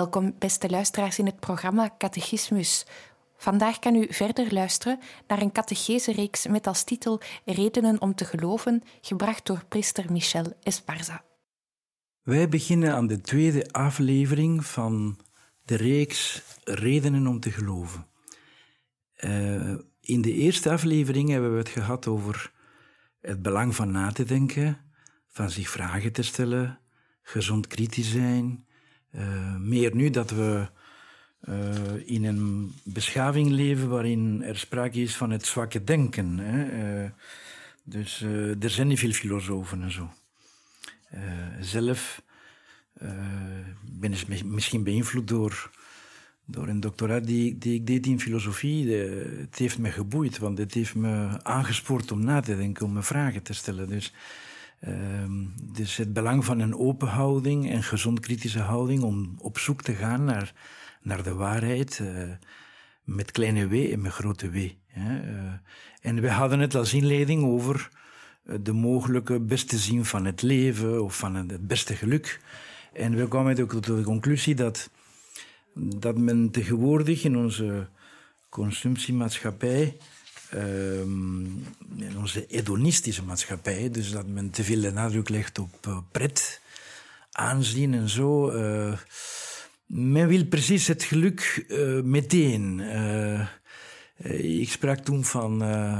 Welkom, beste luisteraars, in het programma Catechismus. Vandaag kan u verder luisteren naar een catechese-reeks met als titel Redenen om te geloven, gebracht door priester Michel Esparza. Wij beginnen aan de tweede aflevering van de reeks Redenen om te geloven. Uh, in de eerste aflevering hebben we het gehad over het belang van na te denken, van zich vragen te stellen, gezond kritisch zijn, uh, meer nu dat we uh, in een beschaving leven waarin er sprake is van het zwakke denken. Hè? Uh, dus er zijn niet veel filosofen en zo. zelf ben ik misschien beïnvloed door, door een doctoraat die, die ik deed in filosofie. Het heeft me geboeid, want het heeft me aangespoord om na te denken, om me vragen te stellen. Dus Ehm, dus het belang van een open houding en gezond kritische houding om op zoek te gaan naar, naar de waarheid uh, met kleine w en met grote w. Hè. Uh, en we hadden het als inleiding over uh, de mogelijke beste zin van het leven of van het beste geluk. En we kwamen ook tot de conclusie dat, dat men tegenwoordig in onze consumptiemaatschappij um, in onze hedonistische maatschappij, dus dat men te veel de nadruk legt op uh, pret, aanzien en zo. Uh, men wil precies het geluk uh, meteen. ik sprak toen van,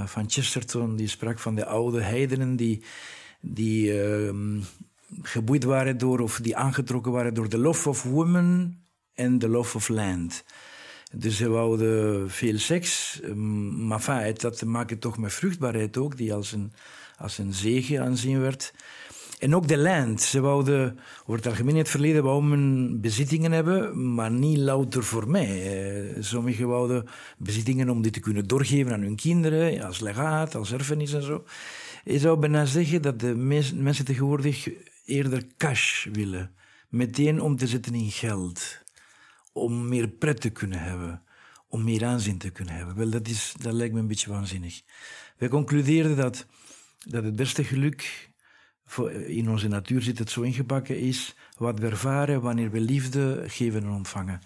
van Chesterton, die sprak van de oude heidenen die, die ehm, geboeid waren door, of die aangetrokken waren door de love of women en de love of land. Dus ze wouden veel seks, ehm, maar enfin, dat te maken toch met vruchtbaarheid ook, die als een, als een zegen aanzien werd. En ook de land. Ze wouden, over het algemeen in het verleden, wou men bezittingen hebben, maar niet louter voor mij. Sommigen wouden bezittingen om die te kunnen doorgeven aan hun kinderen, als legaat, als erfenis en zo. Je zou bijna zeggen dat de mensen tegenwoordig eerder cash willen. Meteen om te zetten in geld om meer pret te kunnen hebben, om meer aanzien te kunnen hebben. Wel, dat, is, dat lijkt me een beetje waanzinnig. Wij concludeerden dat, dat het beste geluk in onze natuur zit het zo ingebakken is wat we ervaren wanneer we liefde geven en ontvangen.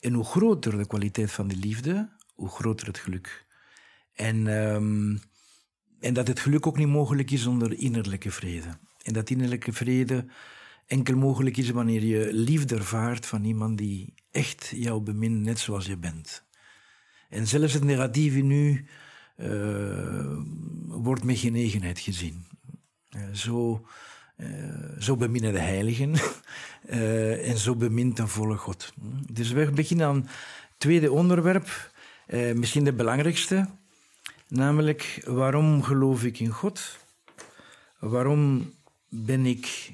En hoe groter de kwaliteit van die liefde, hoe groter het geluk. En, um, en dat het geluk ook niet mogelijk is zonder innerlijke vrede. En dat innerlijke vrede enkel mogelijk is wanneer je liefde ervaart van iemand die echt jou bemint, net zoals je bent. En zelfs het negatieve nu uh, wordt met genegenheid gezien. Uh, zo, uh, zo beminnen de heiligen en zo bemint een volle God. Dus we beginnen aan het tweede onderwerp, misschien de belangrijkste, namelijk waarom geloof ik in God? Waarom ben ik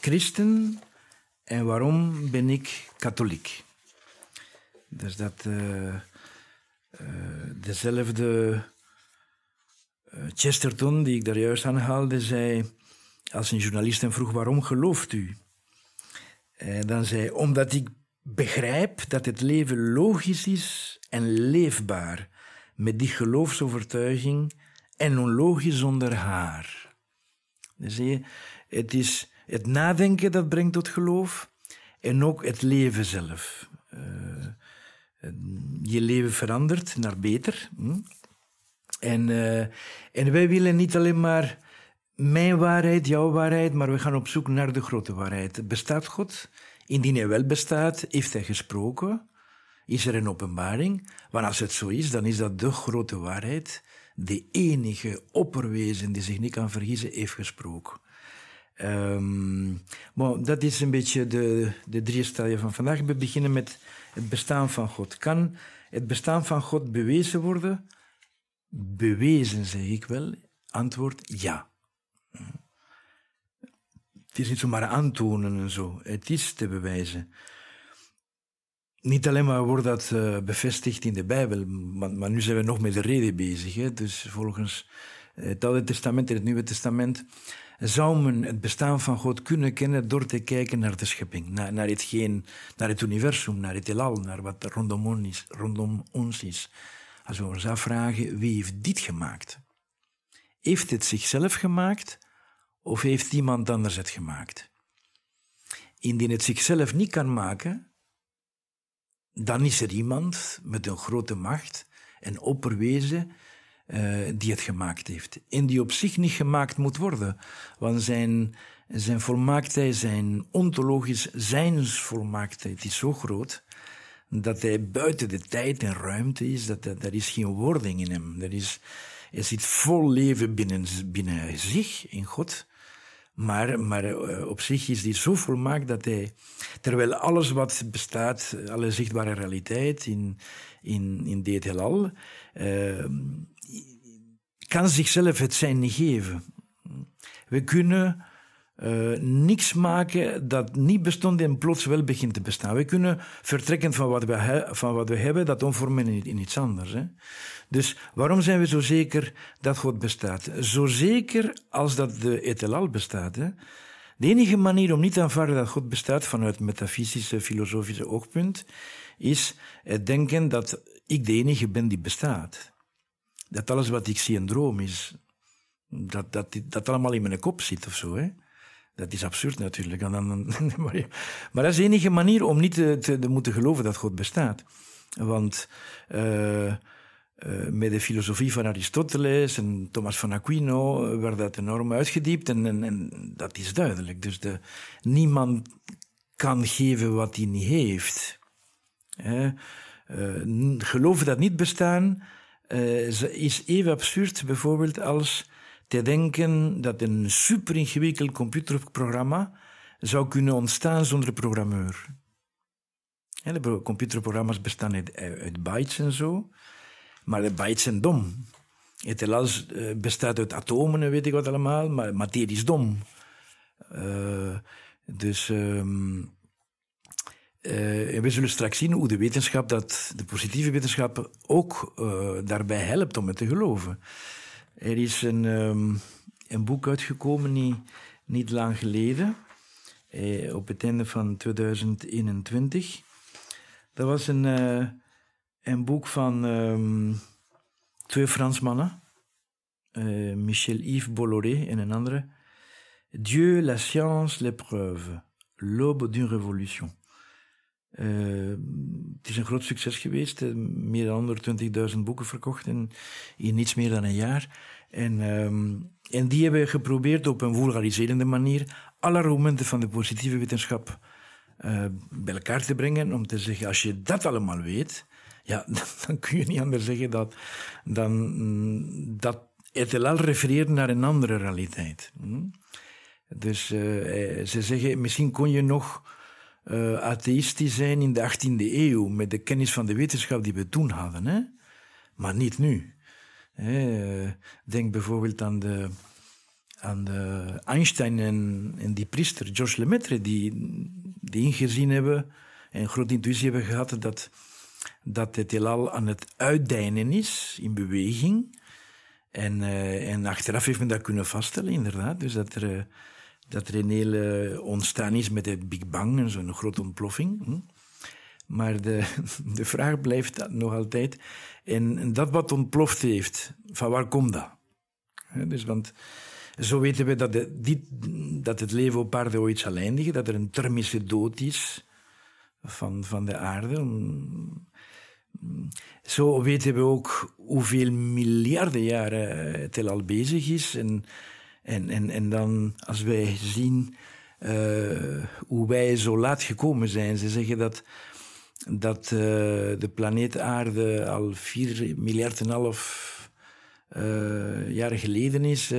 christen en waarom ben ik katholiek? Dus dat uh, uh, dezelfde uh, Chesterton, die ik daar juist aanhaalde, zei, als een journalist hem vroeg waarom gelooft u? Dan zei omdat ik begrijp dat het leven logisch is en leefbaar met die geloofsovertuiging en onlogisch zonder haar. Dan zie je, het is het nadenken dat brengt tot geloof en ook het leven zelf. Uh, je leven verandert naar beter. Hm? En, uh, en wij willen niet alleen maar mijn waarheid, jouw waarheid, maar we gaan op zoek naar de grote waarheid. Bestaat God? Indien hij wel bestaat, heeft hij gesproken? Is er een openbaring? Want als het zo is, dan is dat de grote waarheid. De enige opperwezen die zich niet kan vergissen, heeft gesproken. Um, dat is een beetje de, de drie stadium van vandaag. We beginnen met het bestaan van God. Kan het bestaan van God bewezen worden? Bewezen, zeg ik wel. Antwoord ja. Het is niet zomaar aantonen en zo. Het is te bewijzen. Niet alleen maar wordt dat uh, bevestigd in de Bijbel, maar, maar, nu zijn we nog met de reden bezig. Hè? Dus volgens het Oude Testament en het Nieuwe Testament zou men het bestaan van God kunnen kennen door te kijken naar de schepping, naar, naar, hetgeen, naar het universum, naar het heelal, naar wat rondom ons is. Rondom ons is. Als we ons afvragen, wie heeft dit gemaakt? Heeft het zichzelf gemaakt of heeft iemand anders het gemaakt? Indien het zichzelf niet kan maken, dan is er iemand met een grote macht en opperwezen uh, die het gemaakt heeft. En die op zich niet gemaakt moet worden. Want zijn, zijn volmaaktheid, zijn ontologisch zijnsvolmaaktheid is zo groot dat hij buiten de tijd en ruimte is, dat er, is geen wording in hem. Er, is, er zit vol leven binnen, binnen zich, in God. Maar, maar uh, op zich is die zo volmaakt dat hij, terwijl alles wat bestaat, alle zichtbare realiteit in, in, in dit heelal, uh, kan zichzelf het zijn niet geven. We kunnen uh, niks maken dat niet bestond en plots wel begint te bestaan. We kunnen vertrekken van wat we, van wat we hebben, dat omvormen in, iets anders. Hè? Dus waarom zijn we zo zeker dat God bestaat? Zo zeker als dat de etelal bestaat. Hè? De enige manier om niet te aanvaarden dat God bestaat vanuit metafysische, filosofische oogpunt, is het denken dat ik de enige ben die bestaat dat alles wat ik zie een droom is. Dat, dat, dat allemaal in mijn kop zit of zo. Hè? Dat is absurd natuurlijk. maar dat is de enige manier om niet te, te, moeten geloven dat God bestaat. Want uh, uh, met de filosofie van Aristoteles en Thomas van Aquino werd dat enorm uitgediept en, en, en dat is duidelijk. Dus de, niemand kan geven wat hij niet heeft. Uh, geloven dat niet bestaan, uh, is even absurd bijvoorbeeld als te denken dat een super ingewikkeld computerprogramma zou kunnen ontstaan zonder programmeur. de computerprogramma's bestaan uit, bytes en zo, maar de bytes zijn dom. Het heelal eh, bestaat uit atomen en weet ik wat allemaal, maar materie is dom. Uh, dus um, uh, we zullen straks zien hoe de wetenschap, dat, de positieve wetenschap, ook uh, daarbij helpt om het te geloven. Er is een, um, een boek uitgekomen niet, niet lang geleden, eh, op het einde van 2021. Dat was een, een boek van um, twee Fransmannen, Michel-Yves Bolloré en een andere. Dieu, la science, l'épreuve, l'aube d'une révolution. Uh, het is een groot succes geweest. Uh, meer dan 120.000 boeken verkocht in, in niets meer dan een jaar. En, um, en die hebben geprobeerd op een vulgariserende manier alle argumenten van de positieve wetenschap uh, bij elkaar te brengen. Om te zeggen, als je dat allemaal weet, ja, dan kun je niet anders zeggen dat, dan, dat het al refereert naar een andere realiteit. Hm? Dus ze zeggen, misschien kon je nog uh, atheïstisch zijn in de 18e eeuw, met de kennis van de wetenschap die we toen hadden, hè? maar niet nu. Hè? Eh, denk bijvoorbeeld aan de, aan de Einstein en, die priester Georges Lemaitre, die, die ingezien hebben en grote intuïtie hebben gehad dat, dat het heelal aan het uitdijnen is, in beweging. En, uh, en achteraf heeft men dat kunnen vaststellen, inderdaad. Dus dat er dat er een hele ontstaan is met de Big Bang en zo'n grote ontploffing. Hm? Maar de, de vraag blijft nog altijd, en dat wat ontploft heeft, van waar komt dat? Dus, want zo weten we dat, de, dit, dat het leven op aarde ooit zal eindigen, dat er een thermische dood is van, van de aarde. Zo weten we ook hoeveel miljarden jaren het al bezig is en En, en, en dan, als wij zien uh, hoe wij zo laat gekomen zijn, ze zeggen dat, dat uh, de planeet Aarde al 4 miljard en half uh, jaren geleden is.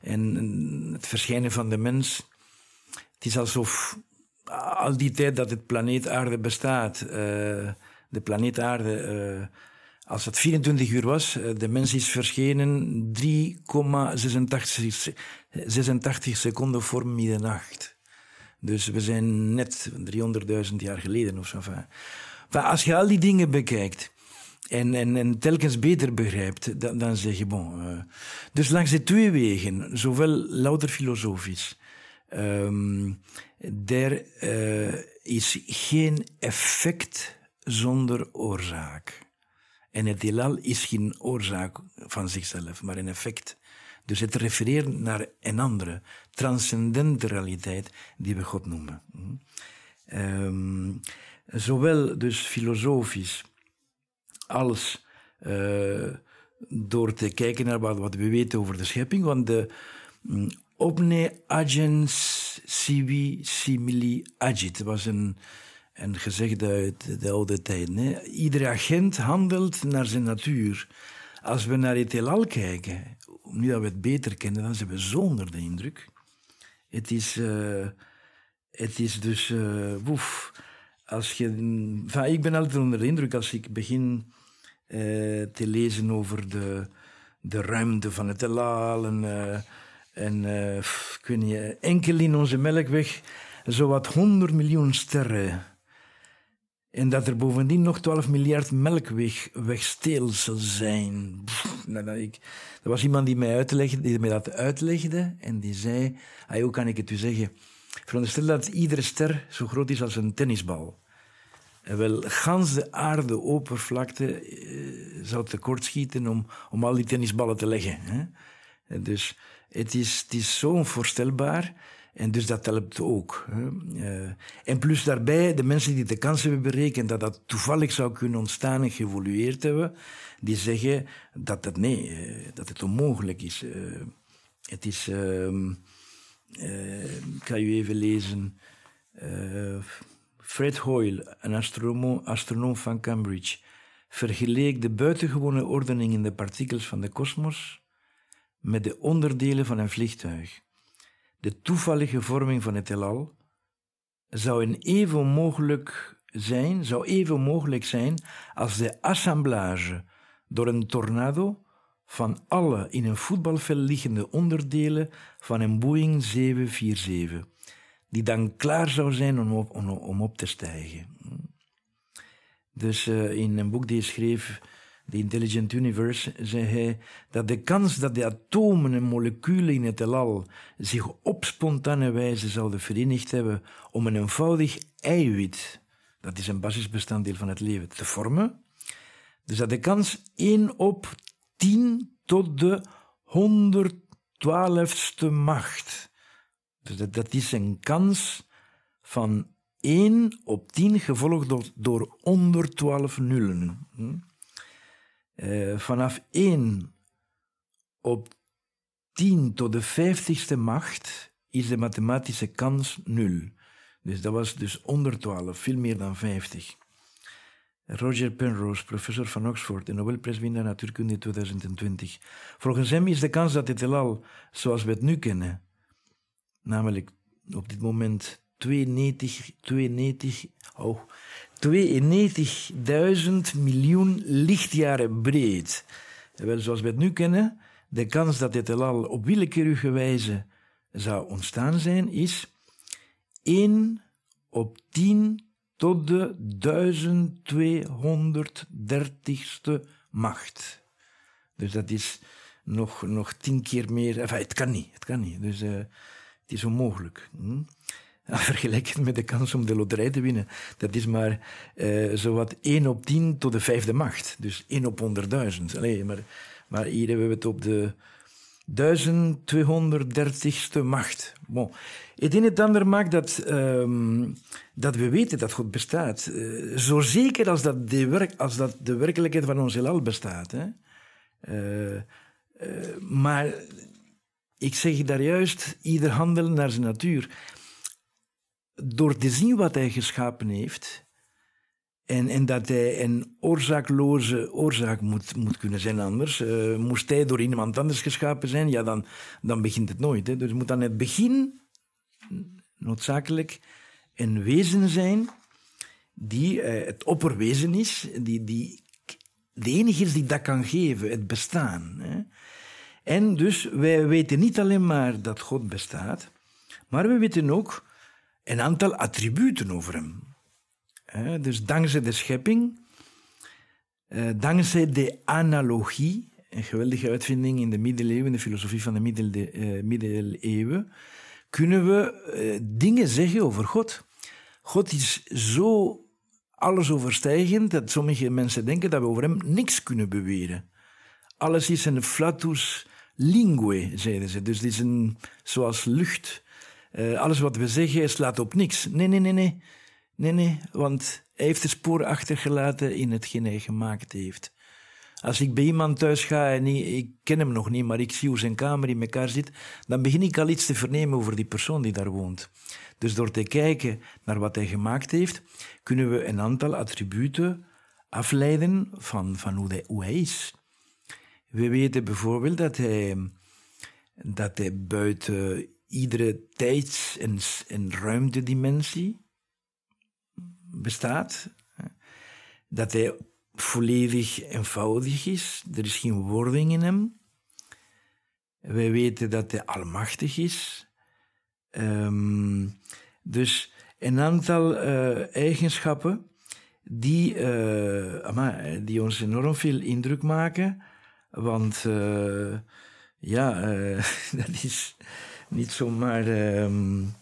en het verschijnen van de mens. Het is alsof al die tijd dat het planeet Aarde bestaat, de planeet Aarde als het 24 uur was, eh, de mens is verschenen 3,86 seconden voor middernacht. Dus we zijn net 300.000 jaar geleden of zo. Maar als je al die dingen bekijkt en, en, en telkens beter begrijpt, dan, dan zeg je bon. Uh, dus langs de twee wegen, zowel louter filosofisch, um, er is geen effect zonder oorzaak. En het heelal is geen oorzaak van zichzelf, maar een effect. Dus het refereert naar een andere, transcendente realiteit die we God noemen. Um, zowel dus filosofisch als uh, door te kijken naar wat, we weten over de schepping. Want de um, Omne agens sivi simili agit was een en gezegd uit de oude tijd. Hè? Iedere agent handelt naar zijn natuur. Als we naar het heelal kijken, nu dat we het beter kennen, dan zijn we zo onder de indruk. Het is, uh, het is dus, uh, woef. Als je, ik ben altijd onder de indruk als ik begin uh, te lezen over de, de ruimte van het heelal en, en weet niet, enkel in onze melkweg zowat 100 miljoen sterren en dat er bovendien nog 12 miljard melkwegstelsels zijn. nou, ik, er was iemand die mij, uitlegde, dat uitlegde en die zei, hoe kan ik het u zeggen? Veronderstel dat iedere ster zo groot is als een tennisbal. En wel, gans de aarde oppervlakte eh, zou tekortschieten om, om al die tennisballen te leggen. Hè? dus het is, het is zo onvoorstelbaar en dus dat helpt ook. Uh, en plus daarbij, de mensen die de kans hebben berekend dat dat toevallig zou kunnen ontstaan en geëvolueerd hebben, die zeggen dat het nee, uh, dat het onmogelijk is. Uh, het is, ehm, ik ga u even lezen. Fred Hoyle, een astronoom, astronoom van Cambridge, vergeleek de buitengewone ordening in de partikels van de kosmos met de onderdelen van een vliegtuig. De toevallige vorming van het heelal zou een even mogelijk zijn, zou even mogelijk zijn als de assemblage door een tornado van alle in een voetbalveld liggende onderdelen van een Boeing 747, die dan klaar zou zijn om op, om, op te stijgen. Dus uh, in een boek die hij schreef, The Intelligent Universe, zei hij dat de kans dat de atomen en moleculen in het heelal zich op spontane wijze zouden verenigd hebben om een eenvoudig eiwit, dat is een basisbestanddeel van het leven, te vormen, dus dat de kans 1 op 10 tot de 112ste macht. Dus dat, is een kans van 1 op 10 gevolgd door, door 112 nullen. Hm? Uh, vanaf 1 op 10 tot de 50ste macht is de mathematische kans 0. Dus dat was dus onder 12, veel meer dan 50. Roger Penrose, professor van Oxford en Nobelprijswinnaar natuurkunde 2020. Volgens hem is de kans dat het heelal, zoals we het nu kennen, namelijk op dit moment 92, 92, oh, 92.000 miljoen lichtjaren breed. Wel, zoals we het nu kennen, de kans dat dit heelal op willekeurige wijze zou ontstaan zijn, is 1 op 10 tot de 1230ste macht. Dus dat is nog, nog tien keer meer. Enfin, het kan niet, het kan niet. Dus uh, het is onmogelijk. Hm? vergeleken met de kans om de loterij te winnen. Dat is maar uh, zowat 1 op 10 tot de vijfde macht. Dus 1 op 100.000. Maar, maar hier hebben we het op de 1230ste macht. Bon. Het een en het ander maakt dat, um, dat we weten dat God bestaat. Uh, zo zeker als dat, de werk, als dat de werkelijkheid van ons heelal bestaat. Hè? Uh, maar ik zeg daar juist, ieder handelen naar zijn natuur. Door te zien wat hij geschapen heeft, en, en dat hij een oorzaakloze oorzaak moet, moet kunnen zijn anders. Uh, moest hij door iemand anders geschapen zijn, ja, dan, dan begint het nooit. Hè. Dus het moet aan het begin noodzakelijk een wezen zijn die uh, het opperwezen is, die, die de enige is die dat kan geven, het bestaan. Hè. En dus wij weten niet alleen maar dat God bestaat, maar we weten ook een aantal attributen over hem. Dus dankzij de schepping, eh, dankzij de analogie, een geweldige uitvinding in de middeleeuwen, in de filosofie van de eh, middeleeuwen, kunnen we eh, dingen zeggen over God. God is zo alles overstijgend dat sommige mensen denken dat we over hem niks kunnen beweren. Alles is een flatus lingue, zeiden ze. Dus het is een, zoals lucht. Alles wat we zeggen slaat op niks. Nee, nee, nee, nee. Nee, nee, want hij heeft de sporen achtergelaten in hetgeen hij gemaakt heeft. Als ik bij iemand thuis ga en ik ken hem nog niet, maar ik zie hoe zijn kamer in elkaar zit, dan begin ik al iets te vernemen over die persoon die daar woont. Dus door te kijken naar wat hij gemaakt heeft, kunnen we een aantal attributen afleiden van, van hoe, hij, hoe hij is. We weten bijvoorbeeld dat hij, dat hij buiten iedere tijds- en, en ruimtedimensie bestaat. Dat hij volledig eenvoudig is. Er is geen wording in hem. Wij weten dat hij almachtig is. Um, dus een aantal uh, eigenschappen die, ama, die ons enorm veel indruk maken. Want uh, ja, dat is niet zomaar. Um,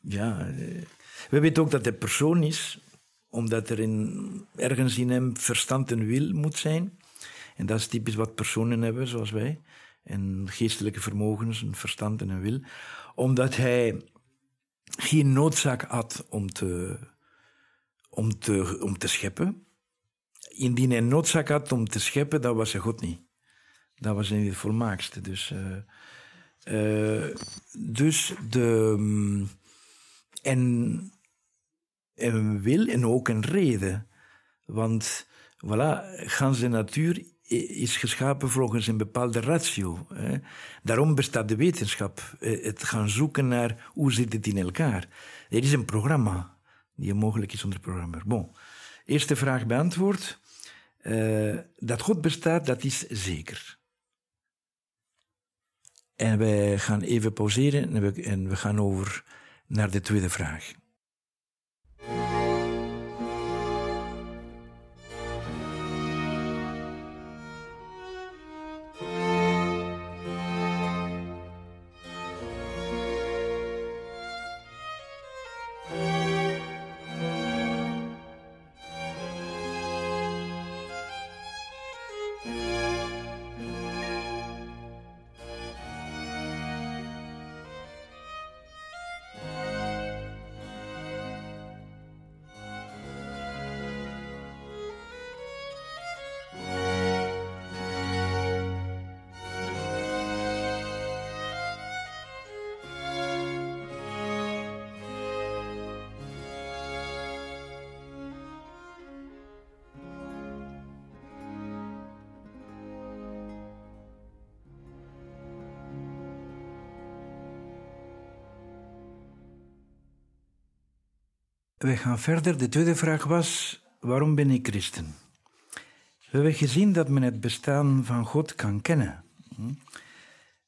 ja, eh, we weten ook dat hij persoon is, omdat er in, ergens in hem verstand en wil moet zijn. En dat is typisch wat personen hebben, zoals wij. En geestelijke vermogens, een verstand en een wil. Omdat hij geen noodzaak had om te, om te, om te scheppen. Indien hij noodzaak had om te scheppen, dat was hij God niet. Dat was hij het volmaakste. Dus, uh, dus de, mm, en een wil en ook een reden. Want voilà, ganse natuur is geschapen volgens een bepaalde ratio. Hè. Daarom bestaat de wetenschap. Eh, het gaan zoeken naar hoe zit het in elkaar. Er is een programma die mogelijk is onder programmer. Bon, eerste vraag beantwoord. Dat God bestaat, dat is zeker. En wij gaan even pauzeren en we, en we gaan over naar de tweede vraag. We gaan verder. De tweede vraag was: waarom ben ik christen? We hebben gezien dat men het bestaan van God kan kennen.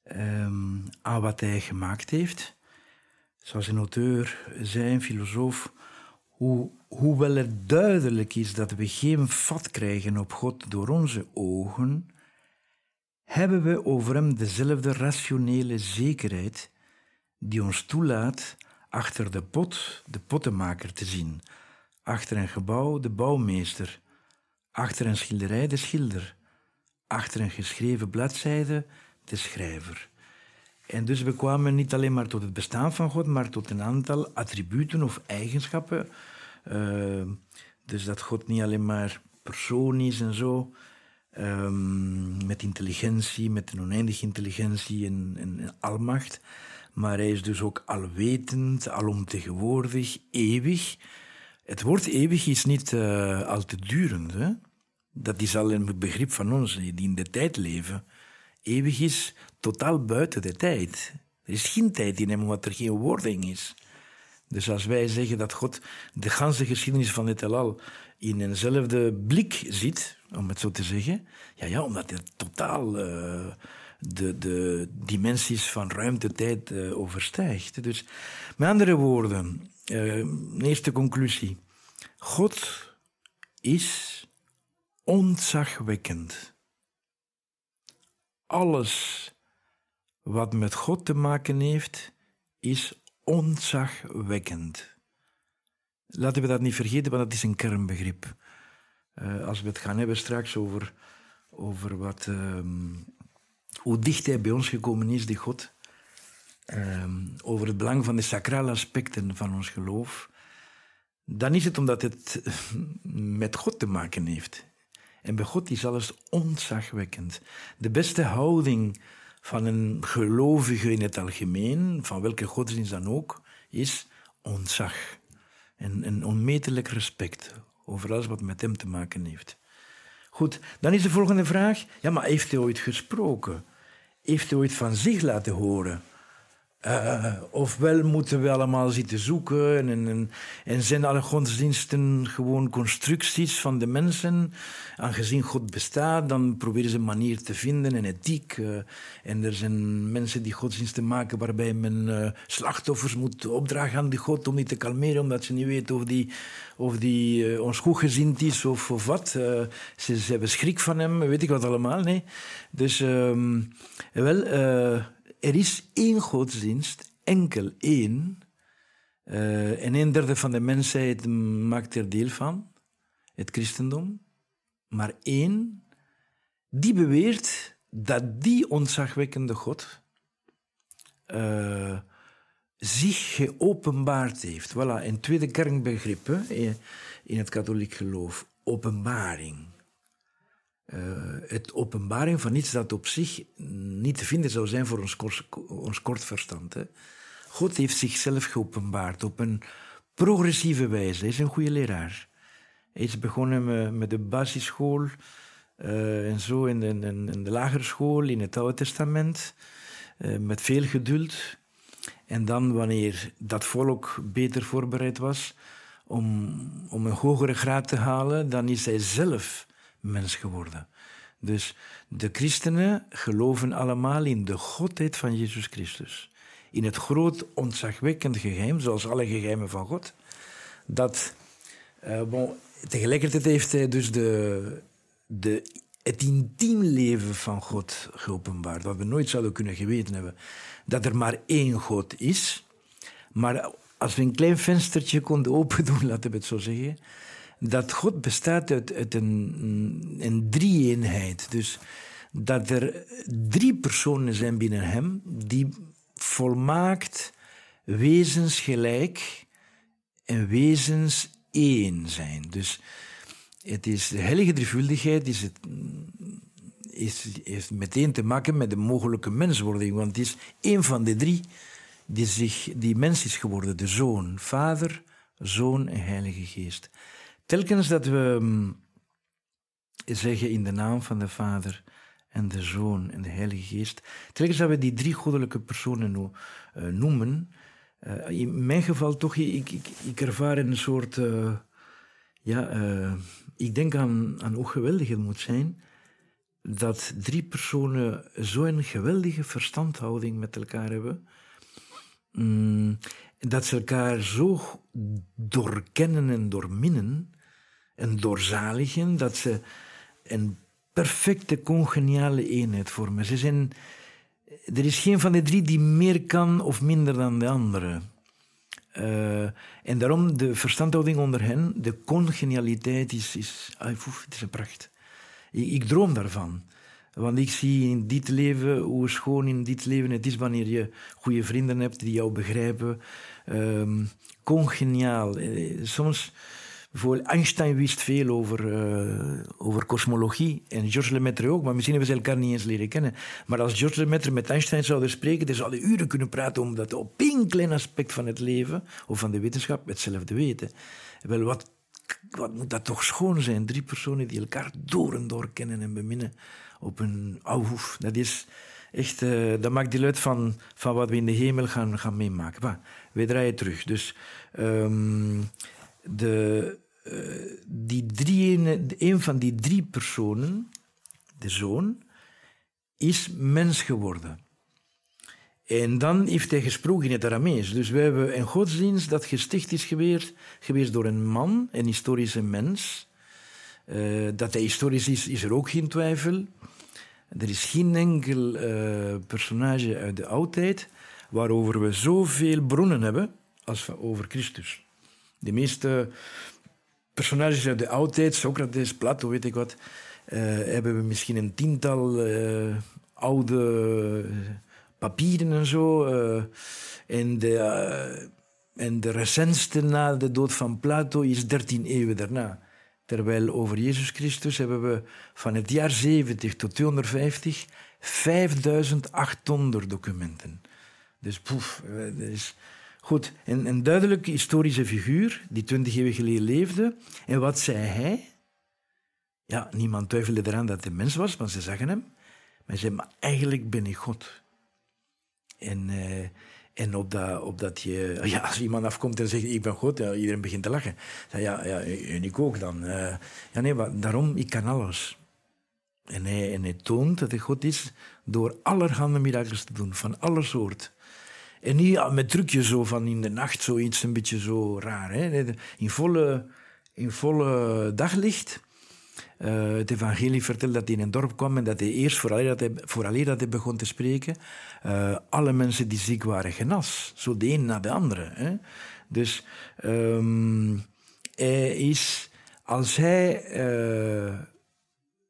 Um, aan wat hij gemaakt heeft. Zoals een auteur zei, een filosoof, hoe, hoewel het duidelijk is dat we geen vat krijgen op God door onze ogen, hebben we over hem dezelfde rationele zekerheid die ons toelaat achter de pot de pottenmaker te zien, achter een gebouw de bouwmeester, achter een schilderij de schilder, achter een geschreven bladzijde de schrijver. En dus we kwamen niet alleen maar tot het bestaan van God, maar tot een aantal attributen of eigenschappen. Uh, dus dat God niet alleen maar persoon is en zo. ehm, met intelligentie, met een oneindige intelligentie en, en, almacht. Maar hij is dus ook alwetend, alomtegenwoordig, eeuwig. Het woord eeuwig is niet uh, al te durend. Hè? Dat is al een begrip van ons, die in de tijd leven. Eeuwig is totaal buiten de tijd. Er is geen tijd in hem, omdat er geen wording is. Dus als wij zeggen dat God de ganse geschiedenis van het heelal in eenzelfde blik ziet, om het zo te zeggen, ja, ja omdat het totaal uh, de, de dimensies van ruimte-tijd uh, overstijgt. Dus met andere woorden, uh, eerste conclusie. God is ontzagwekkend. Alles wat met God te maken heeft, is ontzagwekkend. Laten we dat niet vergeten, want dat is een kernbegrip. Uh, als we het gaan hebben straks over, over wat, uh, hoe dicht hij bij ons gekomen is, die God, uh, over het belang van de sacrale aspecten van ons geloof, dan is het omdat het met God te maken heeft. En bij God is alles ontzagwekkend. De beste houding van een gelovige in het algemeen, van welke godsdienst dan ook, is ontzag. En een onmetelijk respect over alles wat met hem te maken heeft. Goed, dan is de volgende vraag. Ja, maar heeft hij ooit gesproken? Heeft ooit van zich laten horen? Uh, ofwel moeten we allemaal zitten zoeken en, zijn alle godsdiensten gewoon constructies van de mensen. Aangezien God bestaat, dan proberen ze een manier te vinden, en ethiek. Uh, en er zijn mensen die godsdiensten maken waarbij men uh, slachtoffers moet opdragen aan die God om die te kalmeren, omdat ze niet weten of die, of die ons goed gezind is of, of wat. Ze, ze, hebben schrik van hem, weet ik wat allemaal. Nee. Dus, ehm, wel er is één godsdienst, enkel één. Uh, en een derde van de mensheid maakt er deel van, het christendom. Maar één, die beweert dat die ontzagwekkende God uh, zich geopenbaard heeft. Voilà, een tweede kernbegrip in het katholiek geloof, openbaring. Uh, het openbaring van iets dat op zich niet te vinden zou zijn voor ons, ons kort verstand. Hè. God heeft zichzelf geopenbaard op een progressieve wijze. Hij is een goede leraar. Hij is begonnen met de basisschool uh, en zo in de, in, de lagere school, in het Oude Testament, uh, met veel geduld. En dan, wanneer dat volk beter voorbereid was om, om een hogere graad te halen, dan is hij zelf mens geworden. Dus de christenen geloven allemaal in de godheid van Jezus Christus. In het groot ontzagwekkend geheim, zoals alle geheimen van God, dat uh, bon, tegelijkertijd heeft hij dus de, de, het intiem leven van God geopenbaard, wat we nooit zouden kunnen geweten hebben. Dat er maar één God is, maar als we een klein venstertje konden opendoen, laten we het zo zeggen, dat God bestaat uit, een, een drie-eenheid. Dus dat er drie personen zijn binnen hem die volmaakt wezensgelijk en wezens één zijn. Dus het is de heilige drievuldigheid is het, is, heeft meteen te maken met de mogelijke menswording, want het is één van de drie die, zich, die mens is geworden, de Zoon, Vader, Zoon en Heilige Geest. Telkens dat we mm, zeggen in de naam van de Vader en de Zoon en de Heilige Geest, telkens dat we die drie goddelijke personen uh, noemen, uh, in mijn geval toch, ik, ik, ik ervaar een soort, uh, ja, ik denk aan, aan hoe geweldig het moet zijn dat drie personen zo'n geweldige verstandhouding met elkaar hebben. Mm, dat ze elkaar zo doorkennen en doorminnen, en doorzaligen, dat ze een perfecte congeniale eenheid vormen. Ze zijn, er is geen van de drie die meer kan of minder dan de andere. Uh, en daarom de verstandhouding onder hen, de congenialiteit is, is, ah, het is een pracht. Ik, ik, droom daarvan. Want ik zie in dit leven hoe schoon in dit leven het is wanneer je goede vrienden hebt die jou begrijpen. Um, congeniaal. Eh, soms Einstein wist veel over, uh, over kosmologie en Georges Lemaitre ook, maar misschien hebben ze elkaar niet eens leren kennen. Maar als Georges Lemaitre met Einstein zouden spreken, dan zouden uren kunnen praten omdat op één klein aspect van het leven of van de wetenschap hetzelfde weten. Wel, wat, wat moet dat toch schoon zijn? Drie personen die elkaar door en door kennen en beminnen op een hoef. Dat is echt, uh, dat maakt deel uit van, van wat we in de hemel gaan, gaan meemaken. Maar, we draaien terug. Dus um, de, uh, die drie, een van die drie personen, de zoon, is mens geworden. En dan heeft hij gesproken in het Aramees. Dus we hebben een godsdienst dat gesticht is geweest, geweest door een man, een historische mens. Uh, dat hij historisch is, is er ook geen twijfel. Er is geen enkel uh, personage uit de oudheid waarover we zoveel bronnen hebben als over Christus. De meeste personages uit de oudheid, Socrates, Plato, weet ik wat, uh, hebben we misschien een tiental uh, oude papieren en zo. Uh, en, de, en de recentste na de dood van Plato is 13 eeuwen daarna. Terwijl over Jezus Christus hebben we van het jaar 70 tot 250 5800 documenten. Dus poef, dat is Goed, een, een duidelijke historische figuur die twintig eeuwen geleden leefde. En wat zei hij? Ja, niemand twijfelde eraan dat hij mens was, want ze zagen hem. Maar hij zei, eigenlijk ben ik God. En, uh, en op dat, op dat je... Ja, als iemand afkomt en zegt, ik ben God, ja, iedereen begint te lachen. Zei, ja, ja, en ik ook dan. Uh, ja, nee, maar daarom, ik kan alles. En hij, en hij toont dat hij God is door allerhande mirakels te doen, van alle soort. En niet met trucjes zo van in de nacht, zoiets een beetje zo raar. Hè? In, volle, in volle daglicht. Uh, het evangelie vertelt dat hij in een dorp kwam en dat hij eerst, vooraleer dat hij, dat hij begon te spreken, uh, alle mensen die ziek waren genas. Zo de een na de andere. Hè? Dus um, hij is, als hij... Uh,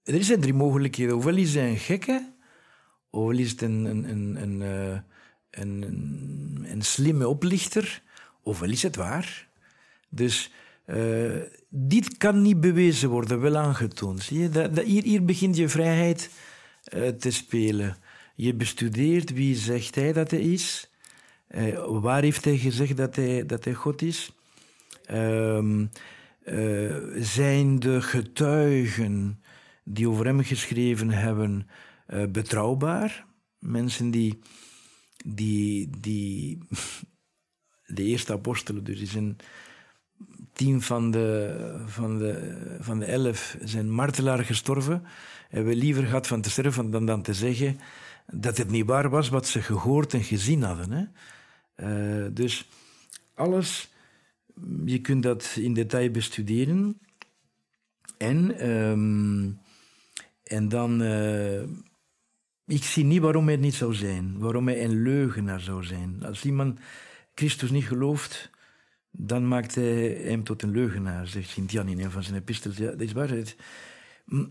er zijn drie mogelijkheden. Ofwel is hij een gekke, ofwel is het een, een, een, een een, een, slimme oplichter, ofwel is het waar. Dus uh, dit kan niet bewezen worden, wel aangetoond. Zie je? Dat, dat hier, hier begint je vrijheid uh, te spelen. Je bestudeert wie zegt hij dat hij is. Uh, waar heeft hij gezegd dat hij, dat hij God is? Uh, zijn de getuigen die over hem geschreven hebben betrouwbaar? Mensen die die, die de eerste apostelen, dus is een tien van de, van, de, van de elf zijn martelaar gestorven. Hebben liever gehad van te sterven dan, dan te zeggen dat het niet waar was wat ze gehoord en gezien hadden. Hè? Uh, dus alles, je kunt dat in detail bestuderen. En, um, en dan uh, ik zie niet waarom hij het niet zou zijn, waarom hij een leugenaar zou zijn. Als iemand Christus niet gelooft, dan maakt hij hem tot een leugenaar, zegt Sint-Jan in een van zijn epistels. Ja, dat is waarheid.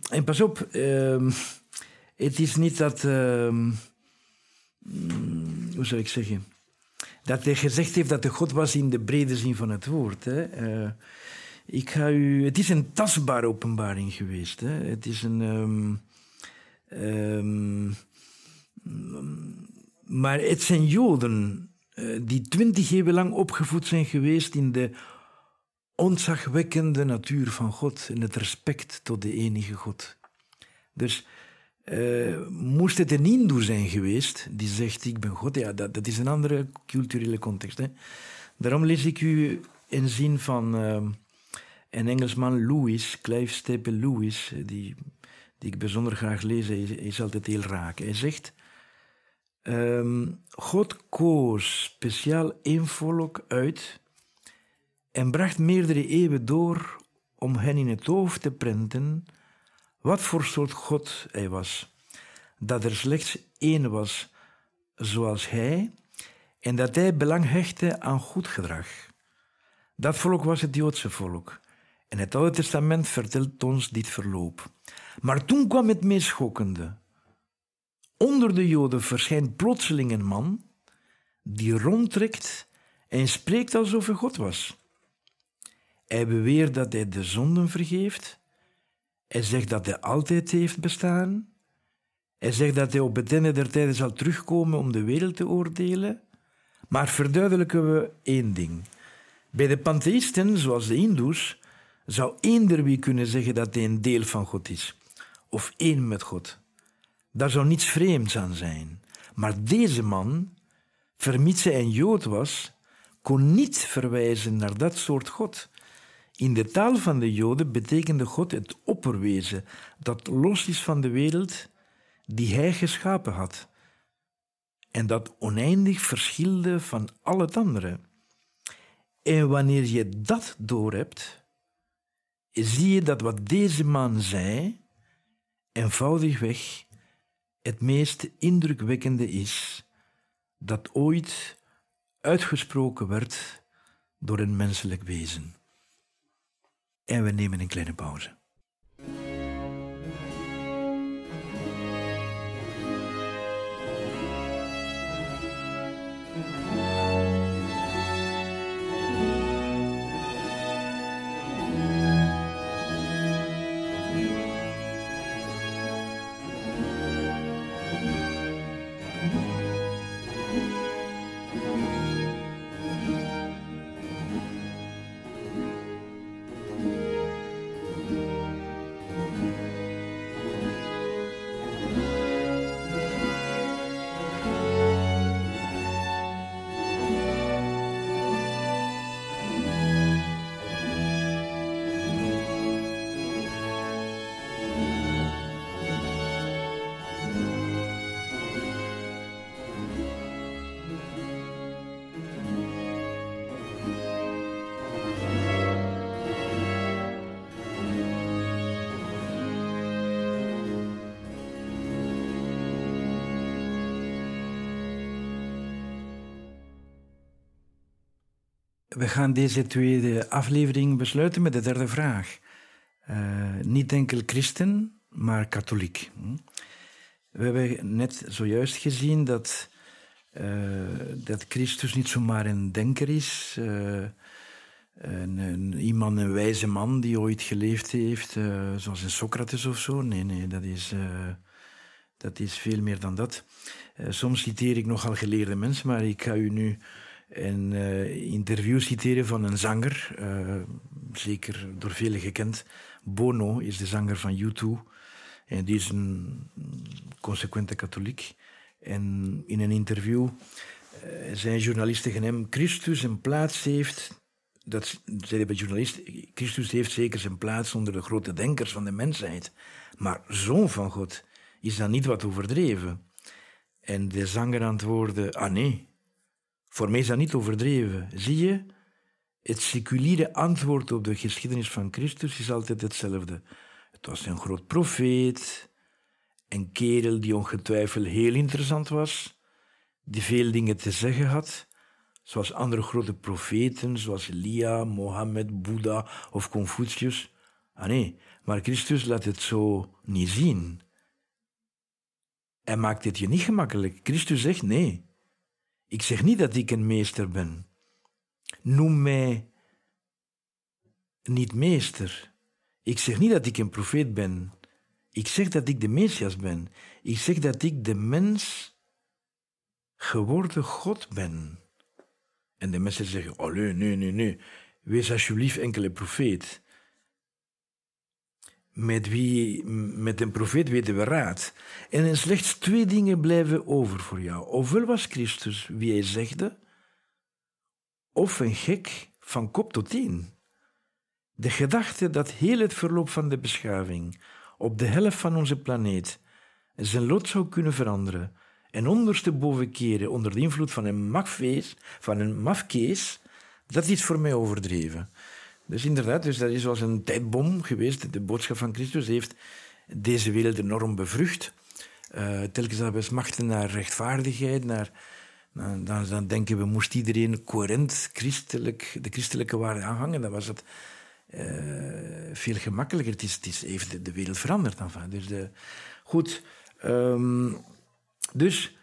En pas op, uh, het is niet dat, uh, hoe zou ik zeggen, dat hij gezegd heeft dat de God was in de brede zin van het woord. Hè. Uh, ik ga u, het is een tastbare openbaring geweest. Hè. Het is een... Um, um, maar het zijn Joden uh, die twintig eeuwen lang opgevoed zijn geweest in de ontzagwekkende natuur van God en het respect tot de enige God. Dus uh, moest het een Hindoe zijn geweest die zegt ik ben God, ja, dat, is een andere culturele context. Hè? Daarom lees ik u een zin van uh, een Engelsman, Lewis, Clive Staple Lewis, die, die ik bijzonder graag lees, hij is altijd heel raak. Hij zegt, Um, God koos speciaal één volk uit en bracht meerdere eeuwen door om hen in het hoofd te prenten wat voor soort God hij was. Dat er slechts één was zoals hij en dat hij belang hechtte aan goed gedrag. Dat volk was het Joodse volk. En het Oude Testament vertelt ons dit verloop. Maar toen kwam het meest schokkende. Onder de Joden verschijnt plotseling een man die rondtrekt en spreekt alsof hij God was. Hij beweert dat hij de zonden vergeeft. Hij zegt dat hij altijd heeft bestaan. Hij zegt dat hij op het einde der tijden zal terugkomen om de wereld te oordelen. Maar verduidelijken we één ding. Bij de pantheïsten, zoals de Hindoes, zou eender wie kunnen zeggen dat hij een deel van God is, of één met God. Daar zou niets vreemds aan zijn. Maar deze man, vermits hij een Jood was, kon niet verwijzen naar dat soort God. In de taal van de Joden betekende God het opperwezen dat los is van de wereld die hij geschapen had en dat oneindig verschilde van al het andere. En wanneer je dat doorhebt, zie je dat wat deze man zei, eenvoudigweg het meest indrukwekkende is dat ooit uitgesproken werd door een menselijk wezen. En we nemen een kleine pauze. We gaan deze tweede aflevering besluiten met de derde vraag. Uh, niet enkel christen, maar katholiek. Hm? We hebben net zojuist gezien dat, uh, dat Christus niet zomaar een denker is, uh, een, een, iemand, een wijze man die ooit geleefd heeft, zoals een Socrates of zo. Nee, nee, dat is, dat is veel meer dan dat. soms citeer ik nogal geleerde mensen, maar ik ga u nu een uh, interview citeren van een zanger, uh, zeker door velen gekend. Bono is de zanger van U2 en die is een consequente katholiek. En in een interview uh, zijn journalisten tegen hem: Christus een plaats heeft. Dat zei de journalist: Christus heeft zeker zijn plaats onder de grote denkers van de mensheid. Maar zoon van God is dan niet wat overdreven. En de zanger antwoordde: Ah nee, voor mij is dat niet overdreven. Zie je, het seculiere antwoord op de geschiedenis van Christus is altijd hetzelfde. Het was een groot profeet, een kerel die ongetwijfeld heel interessant was, die veel dingen te zeggen had, zoals andere grote profeten, zoals Elia, Mohammed, Boeddha of Confucius. Ah nee, maar Christus laat het zo niet zien. Hij maakt het je niet gemakkelijk. Christus zegt nee. Ik zeg niet dat ik een meester ben. Noem mij niet meester. Ik zeg niet dat ik een profeet ben. Ik zeg dat ik de Messias ben. Ik zeg dat ik de mens geworden God ben. En de mensen zeggen, oh nee, nee, nee, nee. Wees alsjeblieft enkele profeet. Met, wie, met een profeet weten we raad. En slechts twee dingen blijven over voor jou. Ofwel was Christus wie hij zegde, of een gek van kop tot teen. De gedachte dat heel het verloop van de beschaving op de helft van onze planeet zijn lot zou kunnen veranderen en ondersteboven keren onder de invloed van een mafkees, van een mafkees, dat is voor mij overdreven. Dus inderdaad, dus dat is zoals een tijdbom geweest. De boodschap van Christus heeft deze wereld enorm bevrucht. Uh, telkens dat we smachten naar rechtvaardigheid, naar, dan, dan, denken we, moest iedereen coherent christelijk, de christelijke waarden aanhangen. Dan was het uh, veel gemakkelijker. Het, is, het is, heeft de, wereld veranderd. Enfin. Dus goed, um, dus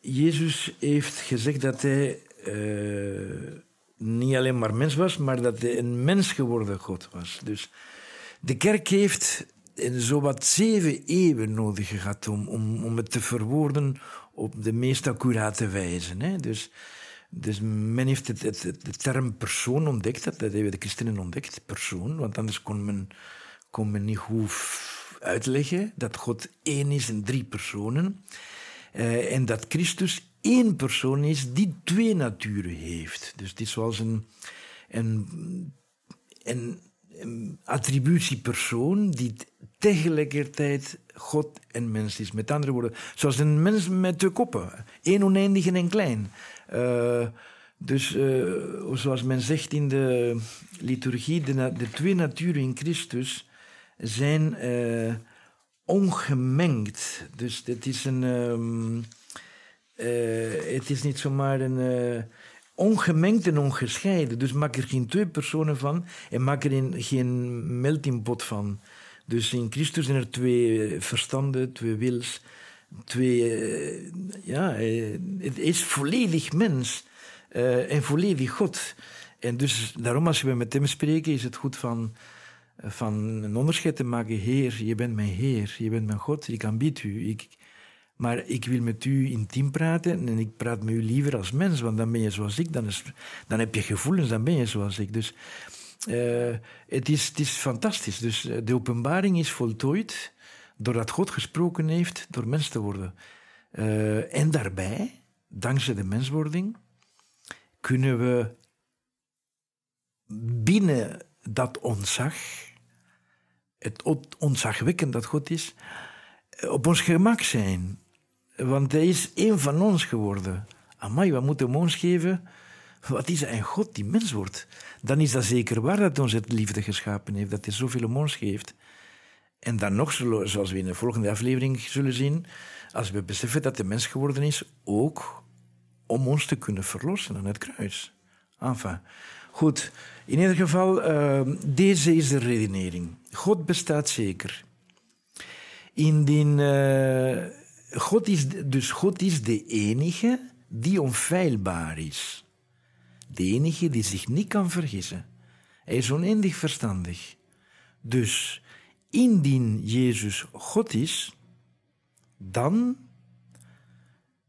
Jezus heeft gezegd dat hij uh, niet alleen maar mens was, maar dat hij een mens geworden God was. Dus de kerk heeft zowat zeven eeuwen nodig gehad om, om, om het te verwoorden op de meest accurate wijze. Hè? Dus, dus men heeft het, de term persoon ontdekt, dat, hebben de christenen ontdekt, persoon, want anders kon men, kon men niet goed uitleggen dat God één is in drie personen. Uh, en dat Christus één persoon is die twee naturen heeft. Dus het is zoals een, een, een, een attributiepersoon die tegelijkertijd God en mens is. Met andere woorden, zoals een mens met twee koppen. één oneindig en één klein. Uh, dus uh, zoals men zegt in de liturgie, de, de twee naturen in Christus zijn uh, ongemengd. Dus het is, een, uh, het is niet zomaar een uh, ongemengd en ongescheiden. Dus maak er geen twee personen van en maak er een, geen meltingpot van. Dus in Christus zijn er twee verstanden, twee wils, twee... ja, het is volledig mens en volledig God. En dus daarom als we met hem spreken is het goed van van een onderscheid te maken. Heer, je bent mijn Heer, je bent mijn God, ik aanbied u. Ik, maar ik wil met u intiem praten en ik praat met u liever als mens, want dan ben je zoals ik, dan, is, dan heb je gevoelens, dan ben je zoals ik. Dus uh, het, is, het is fantastisch. Dus eh, de openbaring is voltooid doordat God gesproken heeft door mens te worden. Uh, en daarbij, dankzij de menswording, kunnen we binnen dat ontzag, het ontzagwekkend dat God is, op ons gemak zijn. Want hij is één van ons geworden. Amai, wat moeten we ons geven? Wat is een God die mens wordt? Dan is dat zeker waar dat ons het liefde geschapen heeft, dat hij zoveel om ons geeft. En dan nog, zoals we in de volgende aflevering zullen zien, als we beseffen dat hij mens geworden is, ook om ons te kunnen verlossen aan het kruis. Enfin, goed. In ieder geval, uh, deze is de redenering. God bestaat zeker. Indien, uh, God is, dus God is de enige die onfeilbaar is. De enige die zich niet kan vergissen. Hij is oneindig verstandig. Dus indien Jezus God is, dan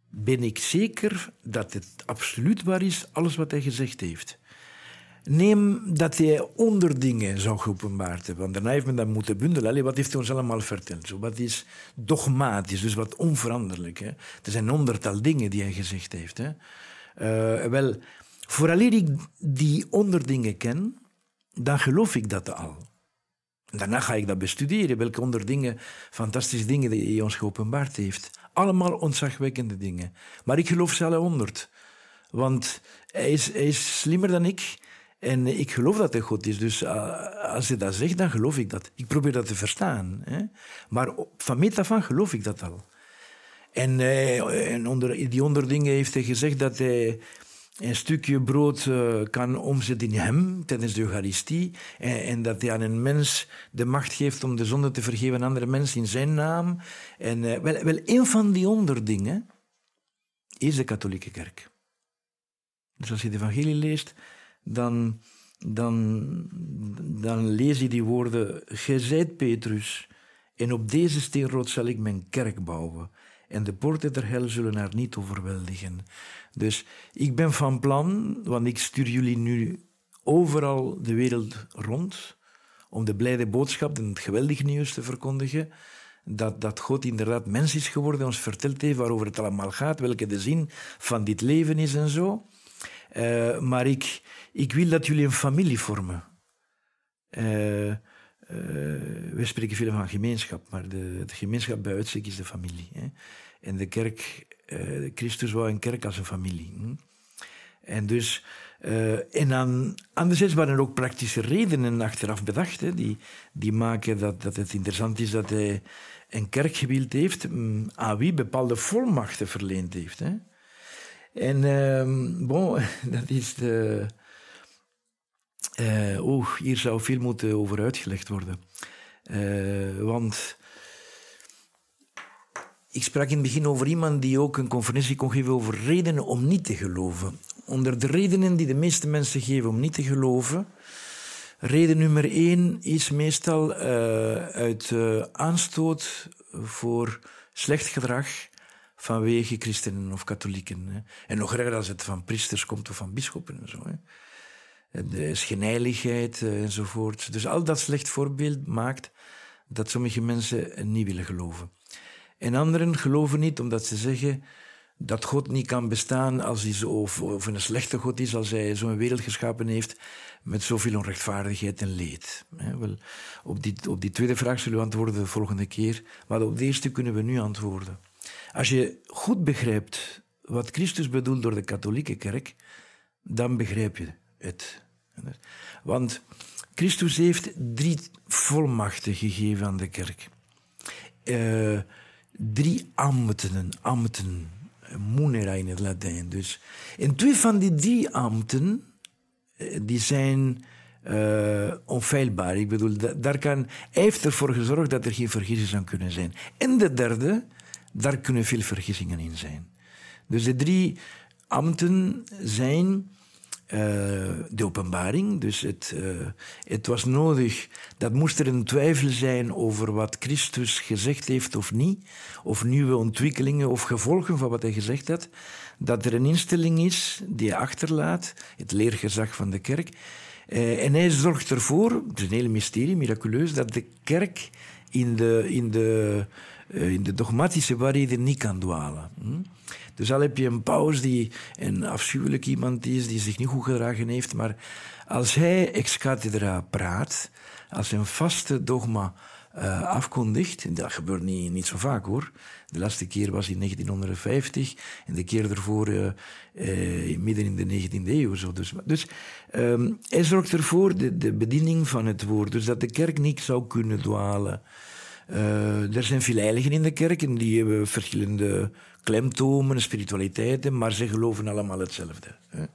ben ik zeker dat het absoluut waar is, alles wat hij gezegd heeft. Neem dat hij onderdingen zou geopenbaard hebben. Want daarna heeft men dat moeten bundelen. Wat heeft hij ons allemaal verteld? Zo, wat is dogmatisch, dus wat onveranderlijk. Hè? Er zijn honderdtal dingen die hij gezegd heeft. Hè? Uh, wel, vooraleer ik die onderdingen ken, dan geloof ik dat al. Daarna ga ik dat bestuderen, welke onderdingen, fantastische dingen die hij ons geopenbaard heeft. Allemaal ontzagwekkende dingen. Maar ik geloof ze alle honderd. Want hij is, hij is slimmer dan ik. En ik geloof dat hij God is. Dus uh, als hij dat zegt, dan geloof ik dat. Ik probeer dat te verstaan. Hè? Maar van meet af aan geloof ik dat al. En, uh, en onder die onderdingen heeft hij gezegd dat hij een stukje brood uh, kan omzetten in hem tijdens de Eucharistie. En, en, dat hij aan een mens de macht geeft om de zonde te vergeven aan andere mensen in zijn naam. En wel, wel, een van die onderdingen is de katholieke kerk. Dus als je de evangelie leest, dan, dan, dan lees je die woorden: Gij zijt Petrus, en op deze steenrood zal ik mijn kerk bouwen. En de poorten der hel zullen haar niet overweldigen. Dus ik ben van plan, want ik stuur jullie nu overal de wereld rond om de blijde boodschap en het geweldige nieuws te verkondigen. Dat, dat God inderdaad mens is geworden, ons verteld heeft waarover het allemaal gaat, welke de zin van dit leven is en zo. Uh, maar ik, ik wil dat jullie een familie vormen. Uh, uh, we spreken veel van gemeenschap, maar de, de gemeenschap bij uitstek is de familie. Hè? En de kerk, Christus wou een kerk als een familie. Hm? En dus, en aan, anderzijds waren er ook praktische redenen achteraf bedacht, hè, die, die maken dat, dat het interessant is dat hij een kerk gewild heeft hm, aan wie bepaalde volmachten verleend heeft. Hè? En ehm, bon, dat is de, uh, oh, hier zou veel moeten over uitgelegd worden. Uh, want ik sprak in het begin over iemand die ook een conferentie kon geven over redenen om niet te geloven. onder de redenen die de meeste mensen geven om niet te geloven, reden nummer één is meestal uh, uit aanstoot voor slecht gedrag vanwege christenen of katholieken. Hè. En nog erger als het van priesters komt of van bisschoppen en zo. Hè. De schijnheiligheid uh, enzovoort. Dus al dat slecht voorbeeld maakt dat sommige mensen niet willen geloven. En anderen geloven niet omdat ze zeggen dat God niet kan bestaan als hij zo, of, of een slechte God is als hij zo'n wereld geschapen heeft met zoveel onrechtvaardigheid en leed. wel, op, die, op die tweede vraag zullen we antwoorden de volgende keer, maar op de eerste kunnen we nu antwoorden. Als je goed begrijpt wat Christus bedoelt door de katholieke kerk, dan begrijp je het. Want Christus heeft drie volmachten gegeven aan de kerk. Uh, drie ambten, ambten, munera in het Latijn. Dus. En twee van die drie ambten, eh, die zijn uh, onfeilbaar. Ik bedoel, daar kan, hij heeft ervoor gezorgd dat er geen vergissingen kunnen zijn. En de derde, daar kunnen veel vergissingen in zijn. Dus de drie ambten zijn uh, de openbaring. Dus het, uh, het was nodig, dat moest er een twijfel zijn over wat Christus gezegd heeft of niet, of nieuwe ontwikkelingen of gevolgen van wat hij gezegd had, dat er een instelling is die hij achterlaat, het leergezag van de kerk. Uh, en hij zorgt ervoor, het is een hele mysterie, miraculeus, dat de kerk in de, in de, in de dogmatische waarheden niet kan dwalen. Hm? Dus al heb je een paus die een afschuwelijk iemand is, die zich niet goed gedragen heeft, maar als hij ex cathedra praat, als een vaste dogma uh, afkondigt, en dat gebeurt niet, niet zo vaak hoor. De laatste keer was in 1950 en de keer daarvoor uh, uh, midden in de 19e eeuw. Dus, dus um, hij zorgt ervoor, de, de bediening van het woord, dus dat de kerk niet zou kunnen dwalen. Er zijn veel heiligen in de kerk en die hebben verschillende klemtomen, spiritualiteiten, maar ze geloven allemaal hetzelfde. Hè.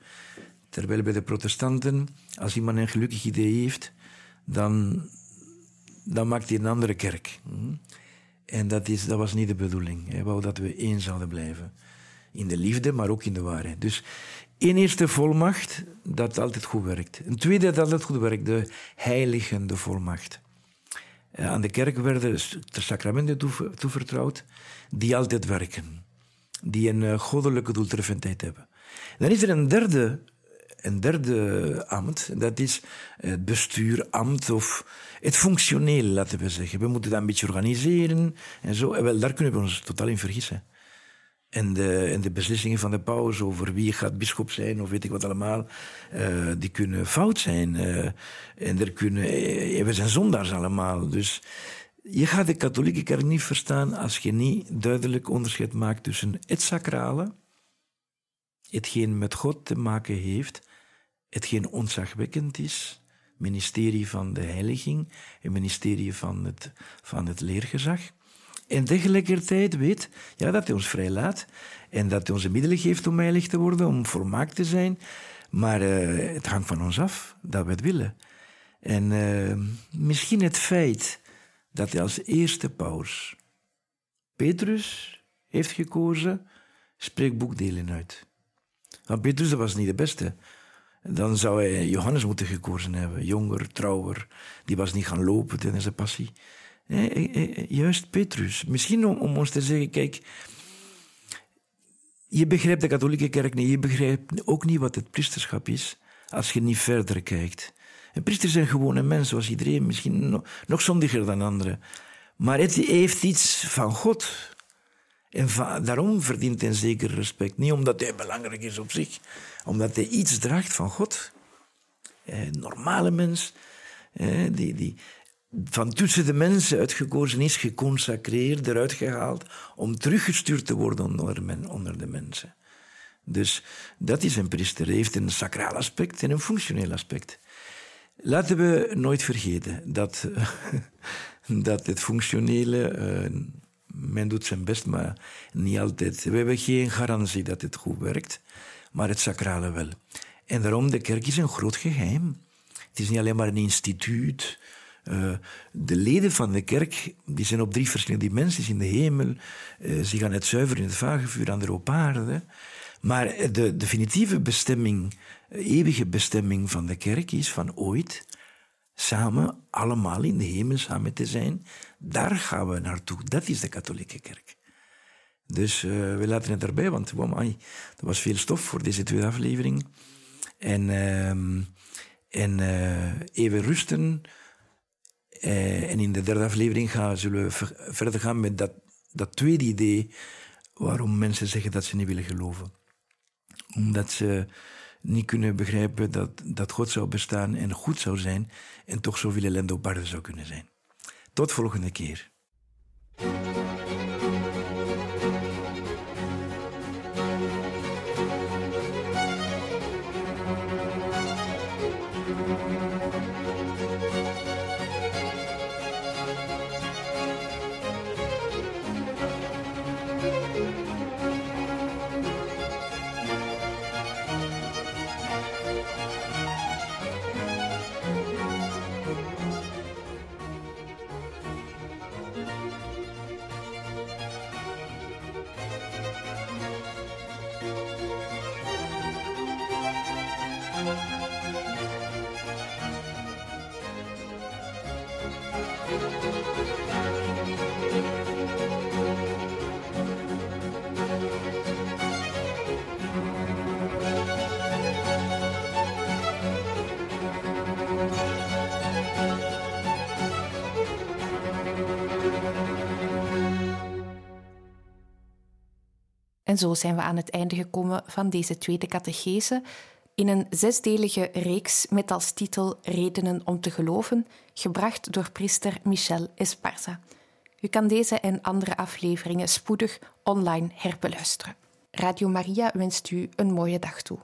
Terwijl bij de protestanten, als iemand een gelukkig idee heeft, dan, dan maakt hij een andere kerk. En dat, is, dat was niet de bedoeling. Hij wou dat we één zouden blijven. In de liefde, maar ook in de waarheid. Dus één eerste volmacht, dat altijd goed werkt. Een tweede dat altijd goed werkt, de heiligende volmacht. Eh, aan de kerk werden de sacramenten toevertrouwd die altijd werken die een uh, goddelijke doeltreffendheid hebben. Dan is er een derde, een derde ambt, dat is het bestuurambt of het functioneel, laten we zeggen. We moeten dat een beetje organiseren en zo. En wel, daar kunnen we ons totaal in vergissen. En de, en de beslissingen van de paus over wie gaat bischop zijn of weet ik wat allemaal, uh, die kunnen fout zijn. Uh, en er kunnen, we zijn zondaars allemaal. Dus je gaat de katholieke kerk niet verstaan als je niet duidelijk onderscheid maakt tussen het sacrale, hetgeen met God te maken heeft, hetgeen ontzagwekkend is, ministerie van de heiliging, het ministerie van het, van het leergezag. En tegelijkertijd weet ja, dat hij ons vrijlaat en dat hij onze middelen geeft om heilig te worden, om volmaakt te zijn. Maar uh, het hangt van ons af dat we het willen. En uh, misschien het feit dat hij als eerste paus Petrus heeft gekozen, spreekt boekdelen uit. Want Petrus dat was niet de beste. Dan zou hij Johannes moeten gekozen hebben. Jonger, trouwer. Die was niet gaan lopen tijdens zijn passie. Nee, juist Petrus. Misschien om, ons te zeggen, kijk... Je begrijpt de katholieke kerk niet. Je begrijpt ook niet wat het priesterschap is als je niet verder kijkt. Een priester is een gewone mens, zoals iedereen, misschien nog, zondiger dan anderen. Maar het heeft iets van God. En daarom verdient hij een zeker respect. Niet omdat hij belangrijk is op zich, omdat hij iets draagt van God. Een normale mens, die, die van tussen de mensen uitgekozen is, geconsacreerd, eruit gehaald, om teruggestuurd te worden onder, onder de mensen. Dus dat is een priester. Hij heeft een sacraal aspect en een functioneel aspect. Laten we nooit vergeten dat, dat het functionele, uh, men doet zijn best, maar niet altijd. We hebben geen garantie dat het goed werkt, maar het sacrale wel. En daarom, de kerk is een groot geheim. Het is niet alleen maar een instituut. Uh, de leden van de kerk die zijn op drie verschillende dimensies in de hemel. Uh, ze gaan het zuiver in het vagevuur, andere op aarde. Maar de definitieve bestemming, eeuwige bestemming van de kerk is van ooit samen allemaal in de hemel samen te zijn. Daar gaan we naartoe. Dat is de katholieke kerk. Dus uh, we laten het erbij, want er was veel stof voor deze tweede aflevering. En, uh, en even rusten. Uh, en in de derde aflevering gaan, zullen we verder gaan met dat, dat tweede idee waarom mensen zeggen dat ze niet willen geloven. Omdat ze niet kunnen begrijpen dat, dat God zou bestaan en goed zou zijn en toch zoveel ellende op aarde zou kunnen zijn. Tot volgende keer. Zo zijn we aan het einde gekomen van deze tweede catechese in een zesdelige reeks met als titel Redenen om te geloven, gebracht door priester Michel Esparza. U kan deze en andere afleveringen spoedig online herbeluisteren. Radio Maria wenst u een mooie dag toe.